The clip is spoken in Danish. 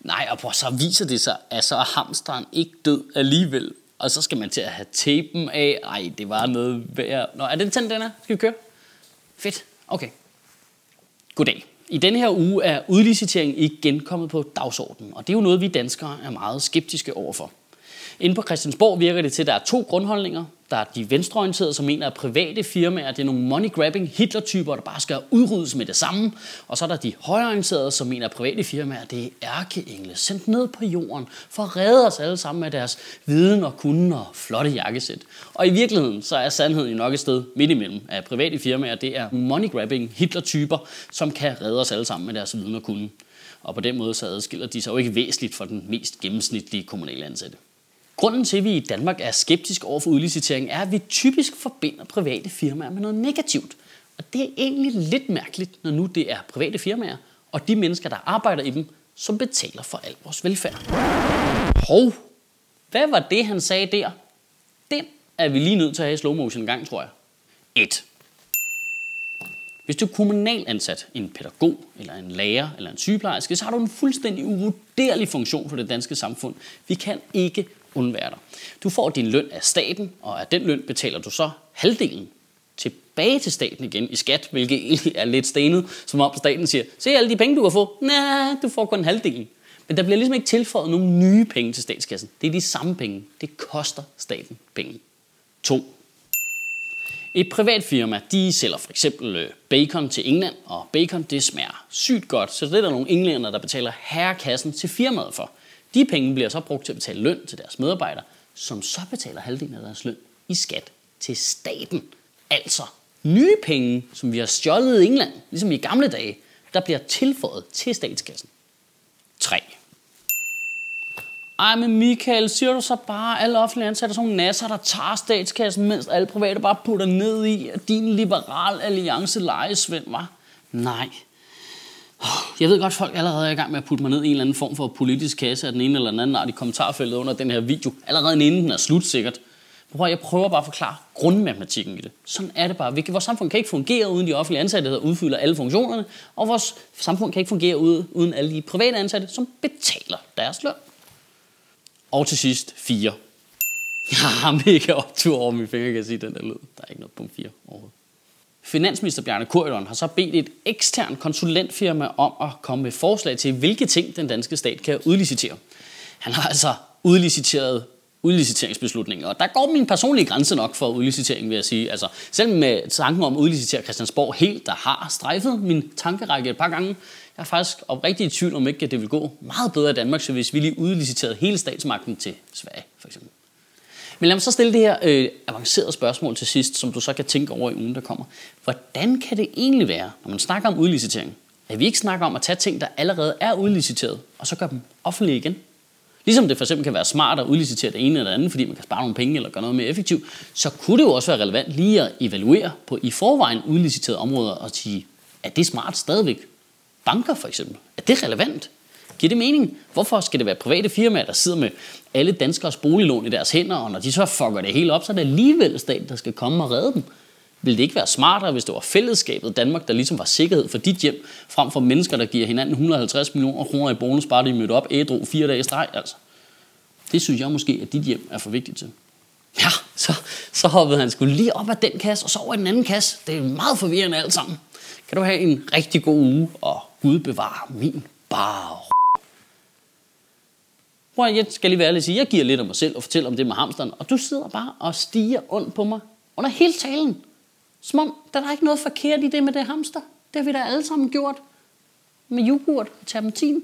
Nej, og så viser det sig, at så er hamsteren ikke død alligevel. Og så skal man til at have tapen af. Ej, det var noget værd. Nå, er den tændt, den er? Skal vi køre? Fedt. Okay. Goddag. I denne her uge er udlicitering igen kommet på dagsordenen, og det er jo noget, vi danskere er meget skeptiske overfor. Inde på Christiansborg virker det til, at der er to grundholdninger. Der er de venstreorienterede, som mener, at private firmaer det er nogle money-grabbing Hitler-typer, der bare skal udryddes med det samme. Og så er der de højreorienterede, som mener, at private firmaer det er ærkeengle, sendt ned på jorden for at redde os alle sammen med deres viden og kunden og flotte jakkesæt. Og i virkeligheden så er sandheden jo nok et sted midt imellem, at private firmaer det er money-grabbing Hitler-typer, som kan redde os alle sammen med deres viden og kunden. Og på den måde så adskiller de sig jo ikke væsentligt fra den mest gennemsnitlige kommunale ansatte. Grunden til, at vi i Danmark er skeptisk over for udlicitering, er, at vi typisk forbinder private firmaer med noget negativt. Og det er egentlig lidt mærkeligt, når nu det er private firmaer, og de mennesker, der arbejder i dem, som betaler for al vores velfærd. Hov, hvad var det, han sagde der? Den er vi lige nødt til at have i slow motion en gang, tror jeg. 1. Hvis du er kommunalansat, en pædagog, eller en lærer, eller en sygeplejerske, så har du en fuldstændig uvurderlig funktion for det danske samfund. Vi kan ikke undvære dig. Du får din løn af staten, og af den løn betaler du så halvdelen tilbage til staten igen i skat, hvilket egentlig er lidt stenet, som om staten siger, se alle de penge, du kan få. Nej, du får kun halvdelen. Men der bliver ligesom ikke tilføjet nogen nye penge til statskassen. Det er de samme penge. Det koster staten penge. 2. Et privat firma, de sælger for eksempel øh, bacon til England, og bacon det smager sygt godt, så det er der nogle englænder, der betaler herrekassen til firmaet for. De penge bliver så brugt til at betale løn til deres medarbejdere, som så betaler halvdelen af deres løn i skat til staten. Altså nye penge, som vi har stjålet i England, ligesom i gamle dage, der bliver tilføjet til statskassen. 3. Ej, men Michael, siger du så bare, at alle offentlige ansatte er sådan nogle nasser, der tager statskassen, mens alle private bare putter ned i, at din liberal alliance lejesvend var? Nej, jeg ved godt, folk allerede er i gang med at putte mig ned i en eller anden form for politisk kasse af den ene eller den anden art i kommentarfeltet under den her video. Allerede inden den er slut sikkert. Prøv, jeg prøver bare at forklare grundmatematikken i det. Sådan er det bare. Vores samfund kan ikke fungere uden de offentlige ansatte, der udfylder alle funktionerne, og vores samfund kan ikke fungere uden alle de private ansatte, som betaler deres løn. Og til sidst, fire. Jeg har mega optur over mine fingre, kan jeg sige, den der lyd. Der er ikke noget punkt 4 overhovedet. Finansminister Bjarne Korydon har så bedt et ekstern konsulentfirma om at komme med forslag til, hvilke ting den danske stat kan udlicitere. Han har altså udliciteret udliciteringsbeslutninger. Og der går min personlige grænse nok for udlicitering, vil jeg sige. Altså, selv med tanken om at udlicitere Christiansborg helt, der har strejfet min tankerække et par gange, jeg er faktisk oprigtigt i tvivl om ikke, at det vil gå meget bedre i Danmark, så hvis vi lige udliciterede hele statsmagten til Sverige, for eksempel. Men lad mig så stille det her øh, avancerede spørgsmål til sidst, som du så kan tænke over i ugen, der kommer. Hvordan kan det egentlig være, når man snakker om udlicitering, at vi ikke snakker om at tage ting, der allerede er udliciteret, og så gøre dem offentlige igen? Ligesom det for eksempel kan være smart at udlicitere det ene eller andet, fordi man kan spare nogle penge eller gøre noget mere effektivt, så kunne det jo også være relevant lige at evaluere på i forvejen udliciterede områder og sige, er det smart stadigvæk? Banker for eksempel, er det relevant? Giver det mening? Hvorfor skal det være private firmaer, der sidder med alle danskers boliglån i deres hænder, og når de så fucker det hele op, så er det alligevel staten, der skal komme og redde dem? Vil det ikke være smartere, hvis det var fællesskabet Danmark, der ligesom var sikkerhed for dit hjem, frem for mennesker, der giver hinanden 150 millioner kroner i bonus, bare de mødte op ædru fire dage i streg, altså? Det synes jeg måske, at dit hjem er for vigtigt til. Ja, så, så hoppede han skulle lige op af den kasse, og så over i den anden kasse. Det er meget forvirrende alt sammen. Kan du have en rigtig god uge, og Gud bevare min bar. Hvor jeg skal lige være ærlig sige, jeg giver lidt af mig selv og fortæller om det med hamsteren, og du sidder bare og stiger ondt på mig under hele talen. Som om, der er ikke noget forkert i det med det hamster. Det har vi da alle sammen gjort. Med yoghurt og terpentin.